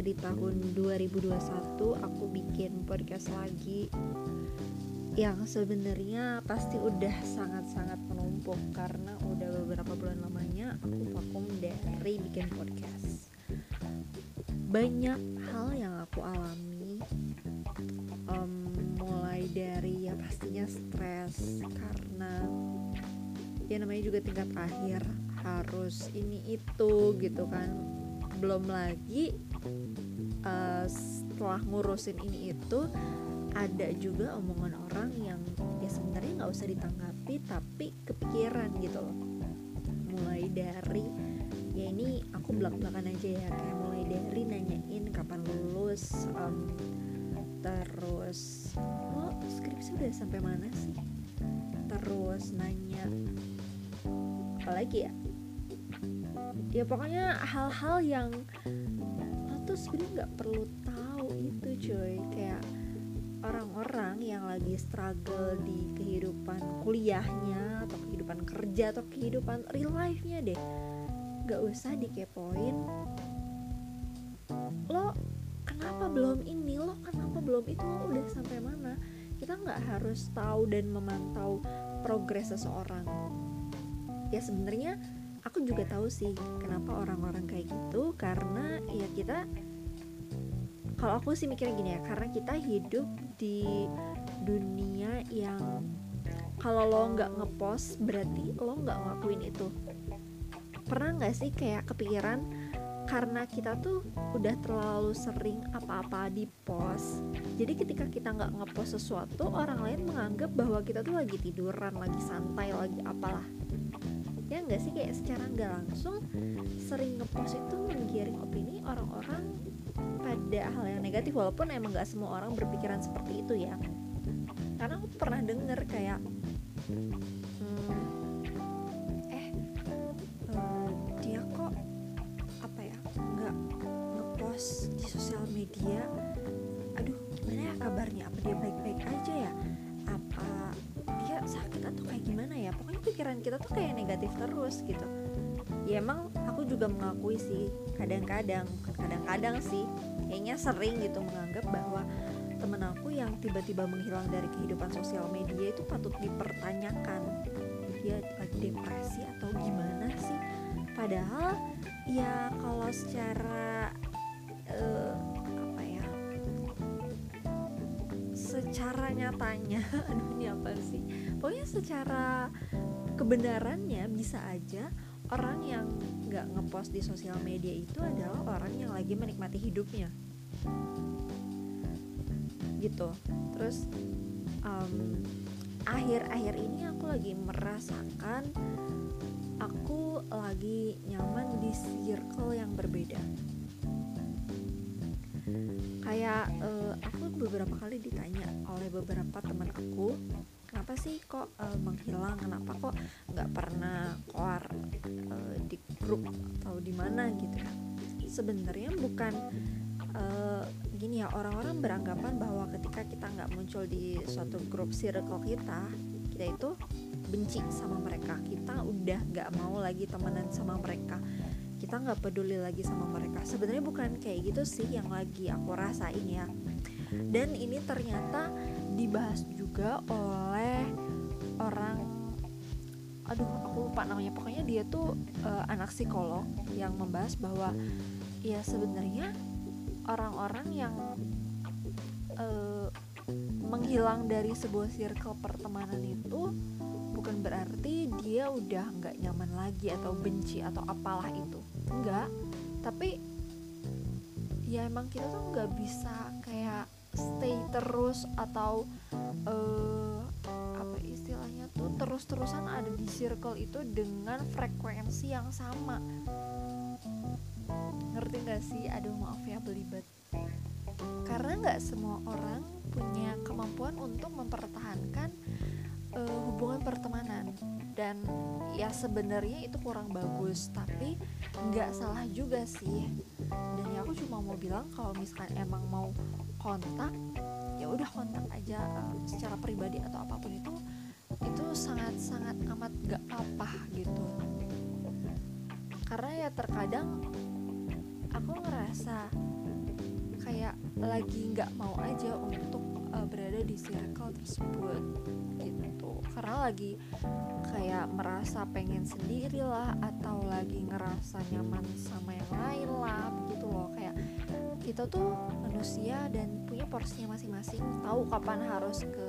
akhirnya di tahun 2021 aku bikin podcast lagi yang sebenarnya pasti udah sangat-sangat menumpuk karena udah beberapa bulan lamanya aku vakum dari bikin podcast. Banyak hal yang aku alami um, mulai dari ya pastinya stres karena ya namanya juga tingkat akhir harus ini itu gitu kan. Belum lagi uh, setelah ngurusin ini itu ada juga omongan orang yang ya sebenarnya nggak usah ditanggapi tapi kepikiran gitu loh. Mulai dari ya ini aku belak belakan aja ya kayak mulai dari nanyain kapan lulus um, terus lo skripsi udah sampai mana sih? Terus nanya apalagi ya? Ya pokoknya hal-hal yang tuh sebenarnya nggak perlu tahu itu cuy. Kayak orang-orang yang lagi struggle di kehidupan kuliahnya atau kehidupan kerja atau kehidupan real life-nya deh nggak usah dikepoin. Lo kenapa belum ini? Lo kenapa belum itu? Lo udah sampai mana? Kita nggak harus tahu dan memantau progres seseorang. Ya sebenarnya aku juga tahu sih kenapa orang-orang kayak gitu karena ya kita kalau aku sih mikirnya gini ya karena kita hidup di dunia yang kalau lo nggak ngepost berarti lo nggak ngelakuin itu. Pernah nggak sih kayak kepikiran karena kita tuh udah terlalu sering apa-apa di post jadi ketika kita nggak ngepost sesuatu orang lain menganggap bahwa kita tuh lagi tiduran lagi santai lagi apalah ya nggak sih? Kayak secara nggak langsung sering ngepost itu menggiring opini orang-orang pada hal yang negatif walaupun emang nggak semua orang berpikiran seperti itu ya. Karena aku pernah denger kayak hmm, eh uh, dia kok apa ya nggak ngepost di sosial media. Aduh gimana ya kabarnya? Apa dia baik-baik aja ya? Apa ya pokoknya pikiran kita tuh kayak negatif terus gitu. Ya emang aku juga mengakui sih kadang-kadang kadang-kadang sih kayaknya sering gitu menganggap bahwa temen aku yang tiba-tiba menghilang dari kehidupan sosial media itu patut dipertanyakan. Dia lagi depresi atau gimana sih? Padahal ya kalau secara uh, apa ya secara nyatanya aduh ini apa sih pokoknya secara kebenarannya bisa aja orang yang nggak ngepost di sosial media itu adalah orang yang lagi menikmati hidupnya. Gitu. Terus um, akhir-akhir ini aku lagi merasakan aku lagi nyaman di circle yang berbeda. Kayak uh, aku beberapa kali ditanya oleh beberapa teman aku kenapa sih kok uh, menghilang? Kenapa kok nggak pernah keluar uh, di grup atau di mana? Gitu. Ya sebenarnya bukan uh, gini ya orang-orang beranggapan bahwa ketika kita nggak muncul di suatu grup circle kita kita itu benci sama mereka. Kita udah nggak mau lagi temenan sama mereka. Kita nggak peduli lagi sama mereka. Sebenarnya bukan kayak gitu sih yang lagi aku rasain ya dan ini ternyata dibahas juga oleh orang aduh aku lupa namanya. Pokoknya dia tuh uh, anak psikolog yang membahas bahwa ya sebenarnya orang-orang yang uh, menghilang dari sebuah circle pertemanan itu bukan berarti dia udah nggak nyaman lagi atau benci atau apalah itu. Enggak tapi ya emang kita tuh nggak bisa kayak stay terus atau uh, apa istilahnya tuh terus-terusan ada di circle itu dengan frekuensi yang sama. Ngerti gak sih? Aduh maaf ya belibet. Karena nggak semua orang punya kemampuan untuk mempertahankan uh, hubungan pertemanan. Dan ya sebenarnya itu kurang bagus tapi nggak salah juga sih. Dan ya aku cuma mau bilang kalau misalkan emang mau kontak ya udah kontak aja uh, secara pribadi atau apa pun itu itu sangat sangat amat gak apa gitu. Karena ya terkadang aku ngerasa lagi nggak mau aja untuk uh, berada di circle tersebut gitu. Karena lagi kayak merasa pengen sendiri lah atau lagi ngerasa nyaman sama yang lain lah begitu loh. Kayak kita tuh manusia dan punya porsinya masing-masing. Tahu kapan harus ke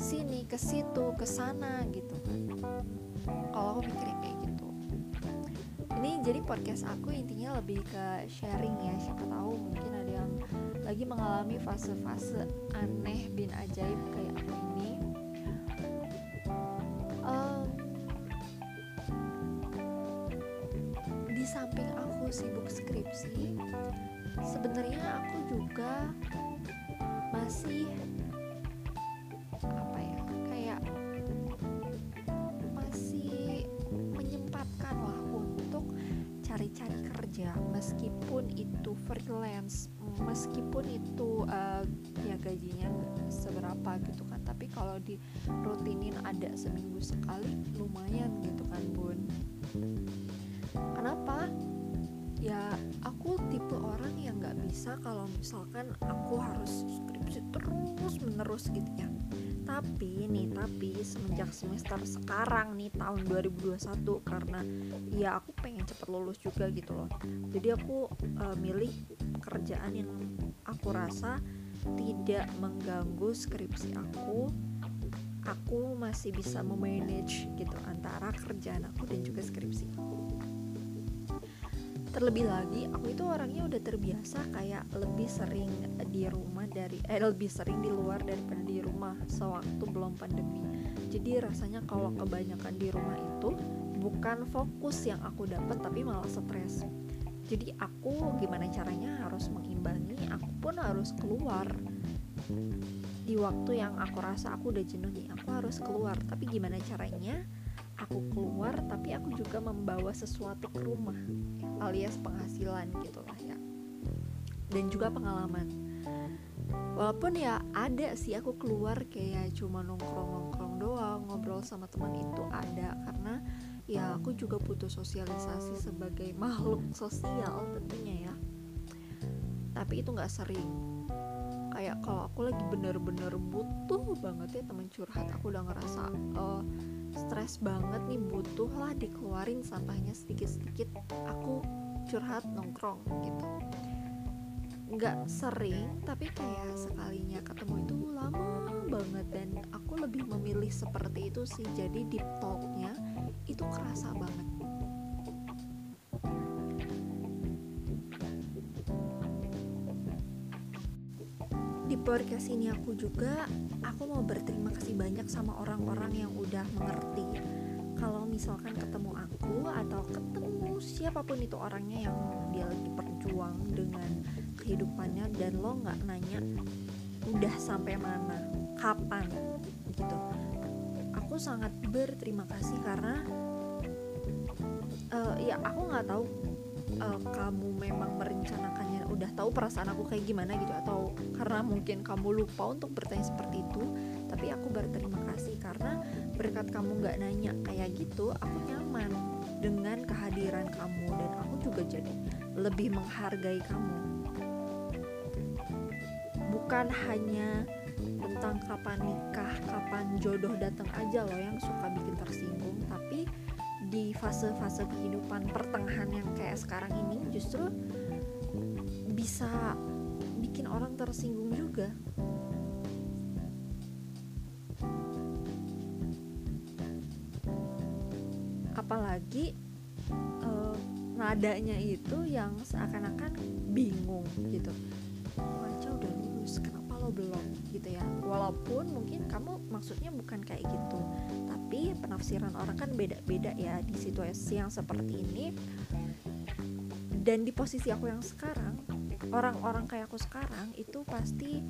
sini ke situ ke sana gitu. Kan kalau aku mikirnya kayak gitu. Ini jadi podcast aku intinya lebih ke sharing ya siapa tahu mungkin ada yang lagi mengalami fase-fase aneh bin ajaib kayak aku ini. Um, di samping aku sibuk skripsi sebenarnya aku juga masih apa ya kayak masih menyempatkan lah untuk cari-cari kerja meskipun itu freelance meskipun itu uh, ya gajinya seberapa gitu kan. Tapi kalau di rutinin ada seminggu sekali lumayan gitu kan bun. Kenapa? Ya bisa kalau misalkan aku harus skripsi terus menerus gitu ya. Tapi nih tapi semenjak semester sekarang nih tahun 2021 karena ya aku pengen cepet lulus juga gitu loh. Jadi aku uh, milih kerjaan yang aku rasa tidak mengganggu skripsi aku. Aku masih bisa memanage gitu antara kerjaan aku dan juga skripsi aku terlebih lagi aku itu orangnya udah terbiasa kayak lebih sering di rumah dari eh lebih sering di luar daripada di rumah sewaktu belum pandemi. Jadi rasanya kalau kebanyakan di rumah itu bukan fokus yang aku dapat tapi malah stres. Jadi aku gimana caranya harus mengimbangi aku pun harus keluar. Di waktu yang aku rasa aku udah jenuh nih aku harus keluar. Tapi gimana caranya aku keluar tapi aku juga membawa sesuatu ke rumah alias penghasilan gitu lah ya. Dan juga pengalaman. Walaupun ya ada sih aku keluar kayak cuma nongkrong-nongkrong doang ngobrol sama teman itu ada. Karena ya aku juga butuh sosialisasi sebagai makhluk sosial tentunya ya. Tapi itu nggak sering. Kayak kalau aku lagi bener-bener butuh banget ya teman curhat aku udah ngerasa uh, stres banget nih butuh lah dikeluarin sampahnya sedikit-sedikit. Aku curhat nongkrong gitu. Nggak sering tapi kayak sekalinya ketemu itu lama banget. Dan aku lebih memilih seperti itu sih. Jadi deep talknya itu kerasa banget. Di podcast ini aku juga aku mau kasih banyak sama orang-orang yang udah mengerti. Kalau misalkan ketemu aku atau ketemu siapa pun itu orangnya yang dia lagi berjuang dengan kehidupannya dan lo nggak nanya udah sampai mana kapan gitu. Aku sangat berterima kasih karena uh, ya aku nggak tahu uh, kamu memang merencanakannya udah tahu perasaan aku kayak gimana gitu atau karena mungkin kamu lupa untuk bertanya seperti itu tapi aku berterima kasih karena berkat kamu nggak nanya kayak gitu aku nyaman dengan kehadiran kamu dan aku juga jadi lebih menghargai kamu. Bukan hanya tentang kapan nikah, kapan jodoh datang aja loh yang suka bikin tersinggung, tapi di fase-fase kehidupan pertengahan yang kayak sekarang ini justru bisa bikin orang tersinggung juga nadanya itu yang seakan-akan bingung gitu. Baca udah lulus kenapa lo belum? Gitu ya. Walaupun mungkin kamu maksudnya bukan kayak gitu tapi penafsiran orang kan beda-beda ya di situasi yang seperti ini. Dan di posisi aku yang sekarang orang-orang kayak aku sekarang itu pasti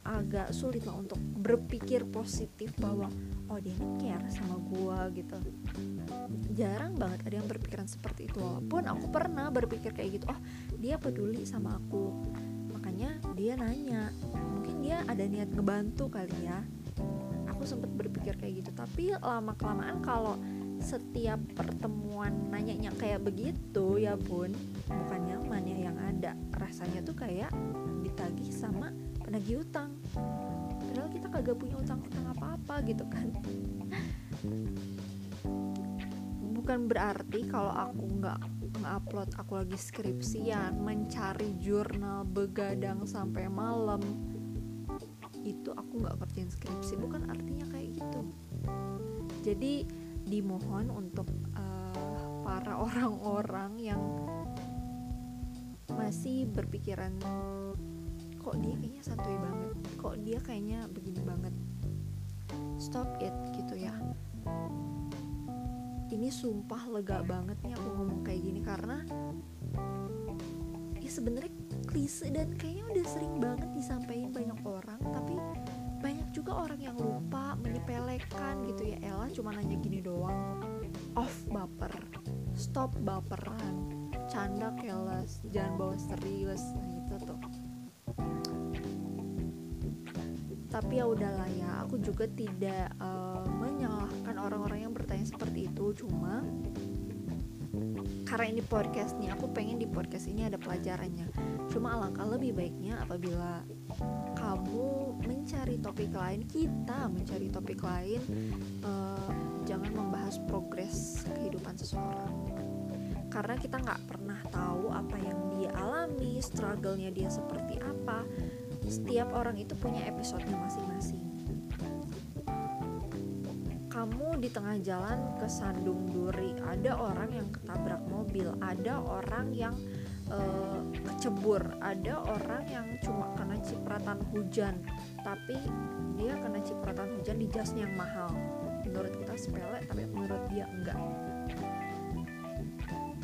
agak sulit lah untuk berpikir positif bahwa oh dia ini care sama gue gitu. Jarang banget ada yang berpikiran seperti itu walaupun aku pernah berpikir kayak gitu oh dia peduli sama aku. Makanya dia nanya mungkin dia ada niat ngebantu kali ya? Aku sempat berpikir kayak gitu tapi lama kelamaan kalau setiap pertemuan nanyanya kayak begitu ya pun bukan nyaman ya yang ada. Rasanya tuh kayak ditagih sama penagih utang. Padahal kita kagak punya utang-utang apa-apa gitu kan. Bukan berarti kalau aku nggak nge-upload aku lagi skripsian mencari jurnal begadang sampai malam itu aku nggak kerjain skripsi. Bukan artinya kayak gitu. Jadi dimohon untuk uh, para orang-orang yang masih berpikiran kok dia kayaknya santuy banget? Kok dia kayaknya begini banget stop it gitu ya. Ini sumpah lega banget nih aku ngomong kayak gini karena ya sebenarnya klise dan kayaknya udah sering banget disampaikan banyak orang tapi banyak juga orang yang lupa menyepelekan gitu ya. Ella cuma nanya gini doang off baper stop baperan canda keles jangan bawa serius tapi ya udahlah ya aku juga tidak uh, menyalahkan orang-orang yang bertanya seperti itu. Cuma karena ini podcast nih aku pengen di podcast ini ada pelajarannya. Cuma alangkah lebih baiknya apabila kamu mencari topik lain kita mencari topik lain uh, jangan membahas progres kehidupan seseorang. Karena kita nggak pernah tahu apa yang dia alami struggle-nya dia seperti apa setiap orang itu punya episodenya masing-masing. Kamu di tengah jalan ke Sandung Duri ada orang yang ketabrak mobil ada orang yang uh, kecebur ada orang yang cuma kena cipratan hujan tapi dia kena cipratan hujan di jasnya yang mahal. Menurut kita sepele tapi menurut dia enggak.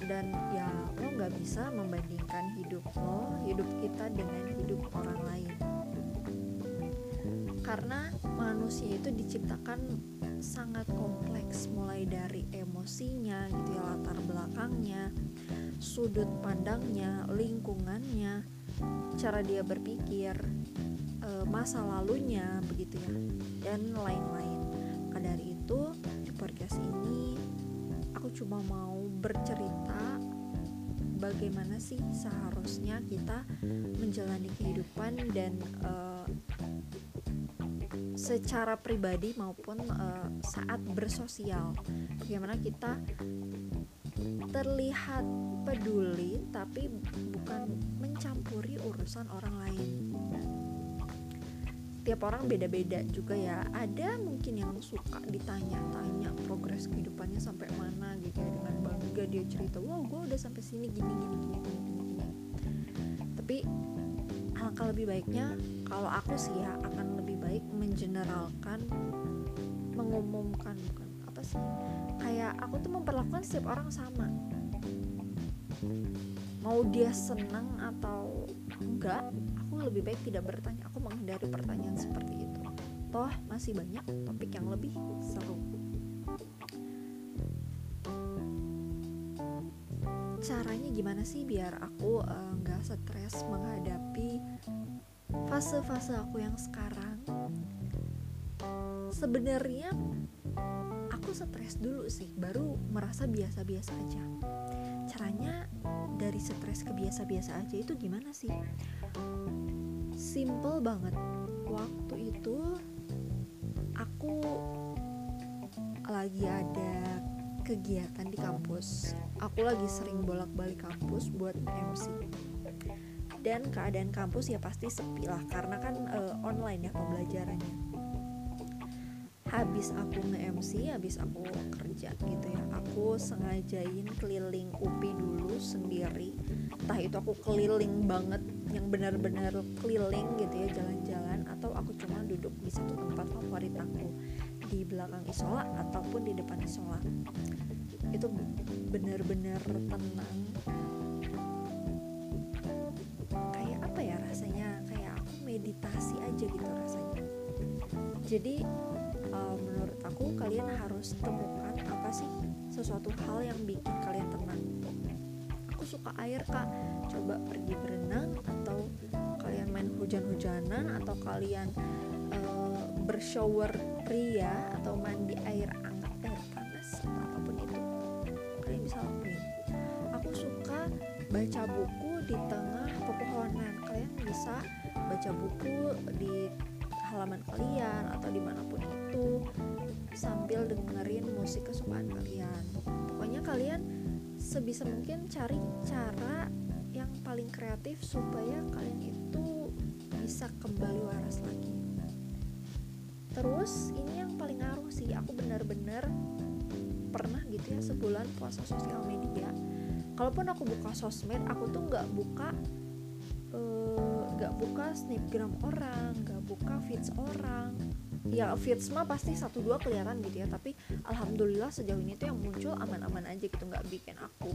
Dan ya lo nggak bisa membandingkan hidup lo hidup kita dengan hidup orang karena manusia itu diciptakan sangat kompleks mulai dari emosinya gitu ya latar belakangnya sudut pandangnya, lingkungannya, cara dia berpikir, e, masa lalunya begitu ya, dan lain-lain. Maka dari itu di podcast ini aku cuma mau bercerita bagaimana sih seharusnya kita menjalani kehidupan dan e, secara pribadi maupun uh, saat bersosial. Bagaimana kita terlihat peduli tapi bukan mencampuri urusan orang lain. Tiap orang beda-beda juga ya. Ada mungkin yang suka ditanya-tanya progres kehidupannya sampai mana gitu ya dengan bangga dia cerita wow gue udah sampai sini gini gini gini gini gini, tapi alangkah lebih baiknya kalau aku sih ya akan lebih baik mengeneralkan mengumumkan bukan apa sih? Kayak aku tuh memperlakukan setiap orang sama. Mau dia senang atau enggak aku lebih baik tidak bertanya aku menghindari pertanyaan seperti itu. Toh masih banyak topik yang lebih seru. Caranya gimana sih biar aku eh, nggak uh, stres menghadapi fase-fase aku yang sekarang sebenarnya aku stres dulu sih baru merasa biasa-biasa aja. Caranya dari stres ke biasa-biasa aja itu gimana sih? Simple banget. Waktu itu aku lagi ada kegiatan di kampus. Aku lagi sering bolak-balik kampus buat MC dan keadaan kampus ya pasti sepi lah karena kan uh, online ya pembelajarannya. Habis aku nge-MC habis aku kerja gitu ya aku sengajain keliling UPI dulu sendiri. Entah itu aku keliling banget yang benar-benar keliling gitu ya jalan-jalan atau aku cuma duduk di satu tempat favorit aku di belakang isola ataupun di depan isola. Itu benar-benar tenang kayak apa ya rasanya kayak aku meditasi aja gitu rasanya. Jadi uh, menurut aku kalian harus temukan apa sih sesuatu hal yang bikin kalian tenang. Aku suka air kak. Coba pergi berenang atau kalian main hujan-hujanan atau kalian uh, bershower pria atau mandi air hangat air panas atau apa pun itu. Kalian bisa lakuin. Aku suka baca buku di tengah pepohonan. Kalian bisa baca buku di halaman kalian atau di mana pun itu sambil dengerin musik kesukaan kalian. Pokoknya kalian sebisa mungkin cari cara yang paling kreatif supaya kalian itu bisa kembali waras lagi. Terus ini yang paling ngaruh sih. Aku benar-benar pernah gitu ya sebulan puasa sosial media kalaupun aku buka sosmed aku tuh nggak buka eh, nggak uh, buka snapgram orang nggak buka feeds orang. Ya feeds mah pasti satu dua kelihatan gitu ya tapi alhamdulillah sejauh ini tuh yang muncul aman-aman aja gitu nggak bikin aku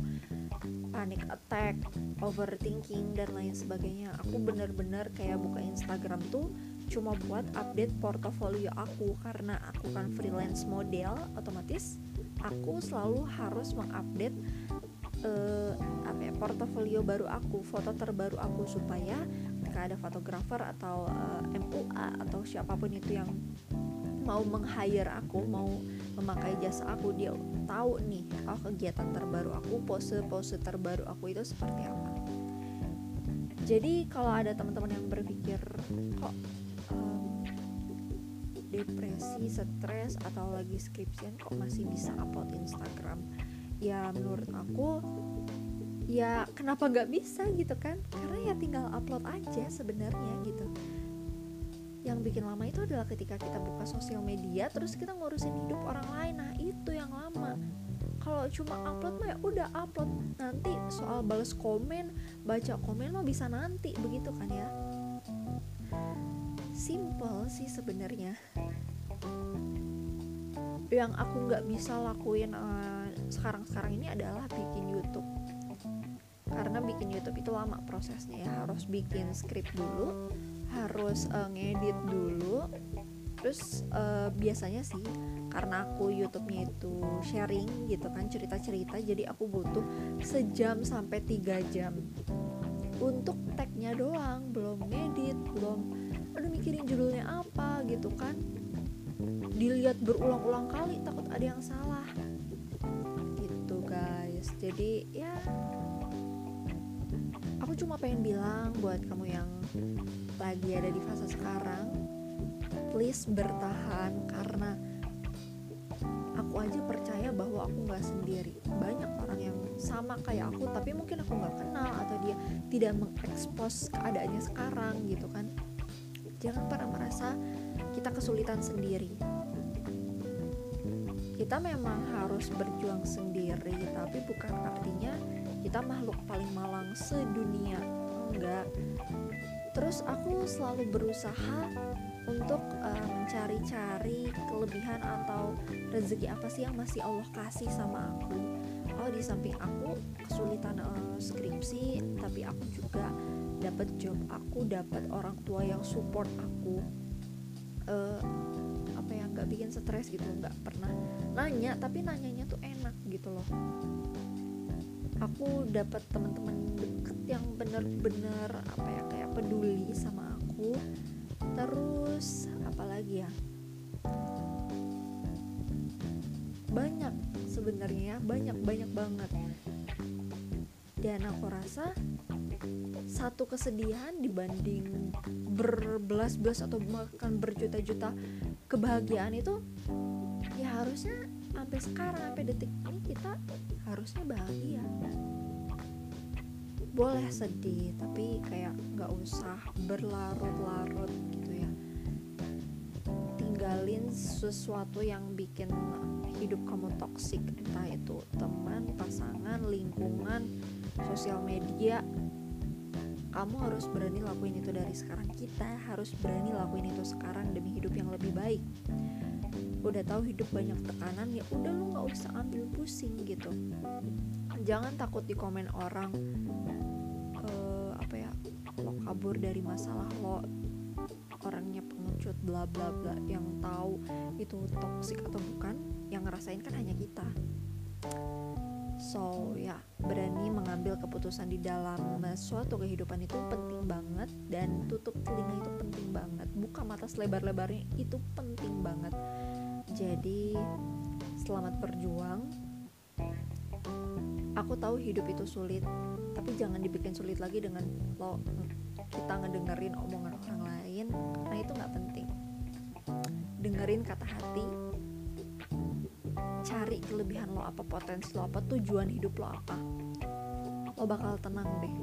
panic attack overthinking dan lain sebagainya. Aku bener-bener kayak buka Instagram tuh cuma buat update portofolio aku karena aku kan freelance model otomatis aku selalu harus mengupdate uh, apa ya portofolio baru aku foto terbaru aku supaya ketika ada fotografer atau uh, eh, MUA atau siapa pun itu yang mau meng-hire aku mau memakai jasa aku dia tahu nih oh kegiatan terbaru aku pose-pose terbaru aku itu seperti apa. Jadi kalau ada teman-teman yang berpikir kok um, depresi, stres atau lagi skripsian kok masih bisa upload Instagram ya menurut aku ya kenapa nggak bisa gitu kan? Karena ya tinggal upload aja sebenarnya gitu. Yang bikin lama itu adalah ketika kita buka sosial media terus kita ngurusin hidup orang lain. Nah itu yang lama. Kalau cuma upload mah ya udah upload. Nanti soal balas komen baca komen mah bisa nanti begitu kan ya? Simple sih sebenarnya. Yang aku nggak bisa lakuin uh, sekarang-sekarang ini adalah bikin YouTube. Karena bikin YouTube itu lama prosesnya ya. Harus bikin skrip dulu harus uh, ngedit dulu. Terus uh, biasanya sih karena aku YouTube-nya itu sharing gitu kan cerita-cerita jadi aku butuh sejam sampai tiga jam. Untuk tagnya doang belum ngedit belum aduh mikirin judulnya apa? gitu kan. Dilihat berulang-ulang kali takut ada yang salah jadi ya aku cuma pengen bilang buat kamu yang lagi ada di fase sekarang please bertahan karena aku aja percaya bahwa aku nggak sendiri. Banyak orang yang sama kayak aku tapi mungkin aku nggak kenal atau dia tidak mengekspos keadaannya sekarang gitu kan. Jangan pernah merasa kita kesulitan sendiri kita memang harus berjuang sendiri tapi bukan artinya kita makhluk paling malang sedunia enggak. Terus aku selalu berusaha untuk uh, mencari-cari kelebihan atau rezeki apa sih yang masih Allah kasih sama aku. Oh di samping aku kesulitan uh, skripsi tapi aku juga dapat job aku dapat orang tua yang support aku. Uh, nggak bikin stres gitu nggak pernah nanya tapi nanyanya tuh enak gitu loh. Aku dapat teman-teman deket yang bener-bener apa ya kayak peduli sama aku. Terus apalagi ya? Banyak sebenarnya banyak banyak banget. Dan aku rasa satu kesedihan dibanding berbelas-belas atau bahkan berjuta-juta kebahagiaan itu ya harusnya sampai sekarang sampai detik ini kita harusnya bahagia. Boleh sedih tapi kayak nggak usah berlarut-larut gitu ya. Tinggalin sesuatu yang bikin hidup kamu toksik entah itu teman pasangan lingkungan sosial media kamu harus berani lakuin itu dari sekarang. Kita harus berani lakuin itu sekarang demi hidup yang lebih baik. Udah tahu hidup banyak tekanan ya udah lu nggak usah ambil pusing gitu. Jangan takut di komen orang uh, apa ya lo kabur dari masalah lo. Orangnya pengecut bla bla bla yang tahu itu toksik atau bukan yang ngerasain kan hanya kita so ya berani mengambil keputusan di dalam suatu kehidupan itu penting banget dan tutup telinga itu penting banget. Buka mata selebar-lebarnya itu penting banget. Jadi selamat berjuang. Aku tahu hidup itu sulit tapi jangan dibikin sulit lagi dengan lo kita ngedengerin omongan orang lain karena itu nggak penting. Dengerin kata hati cari kelebihan lo apa potensi lo apa tujuan hidup lo apa lo bakal tenang deh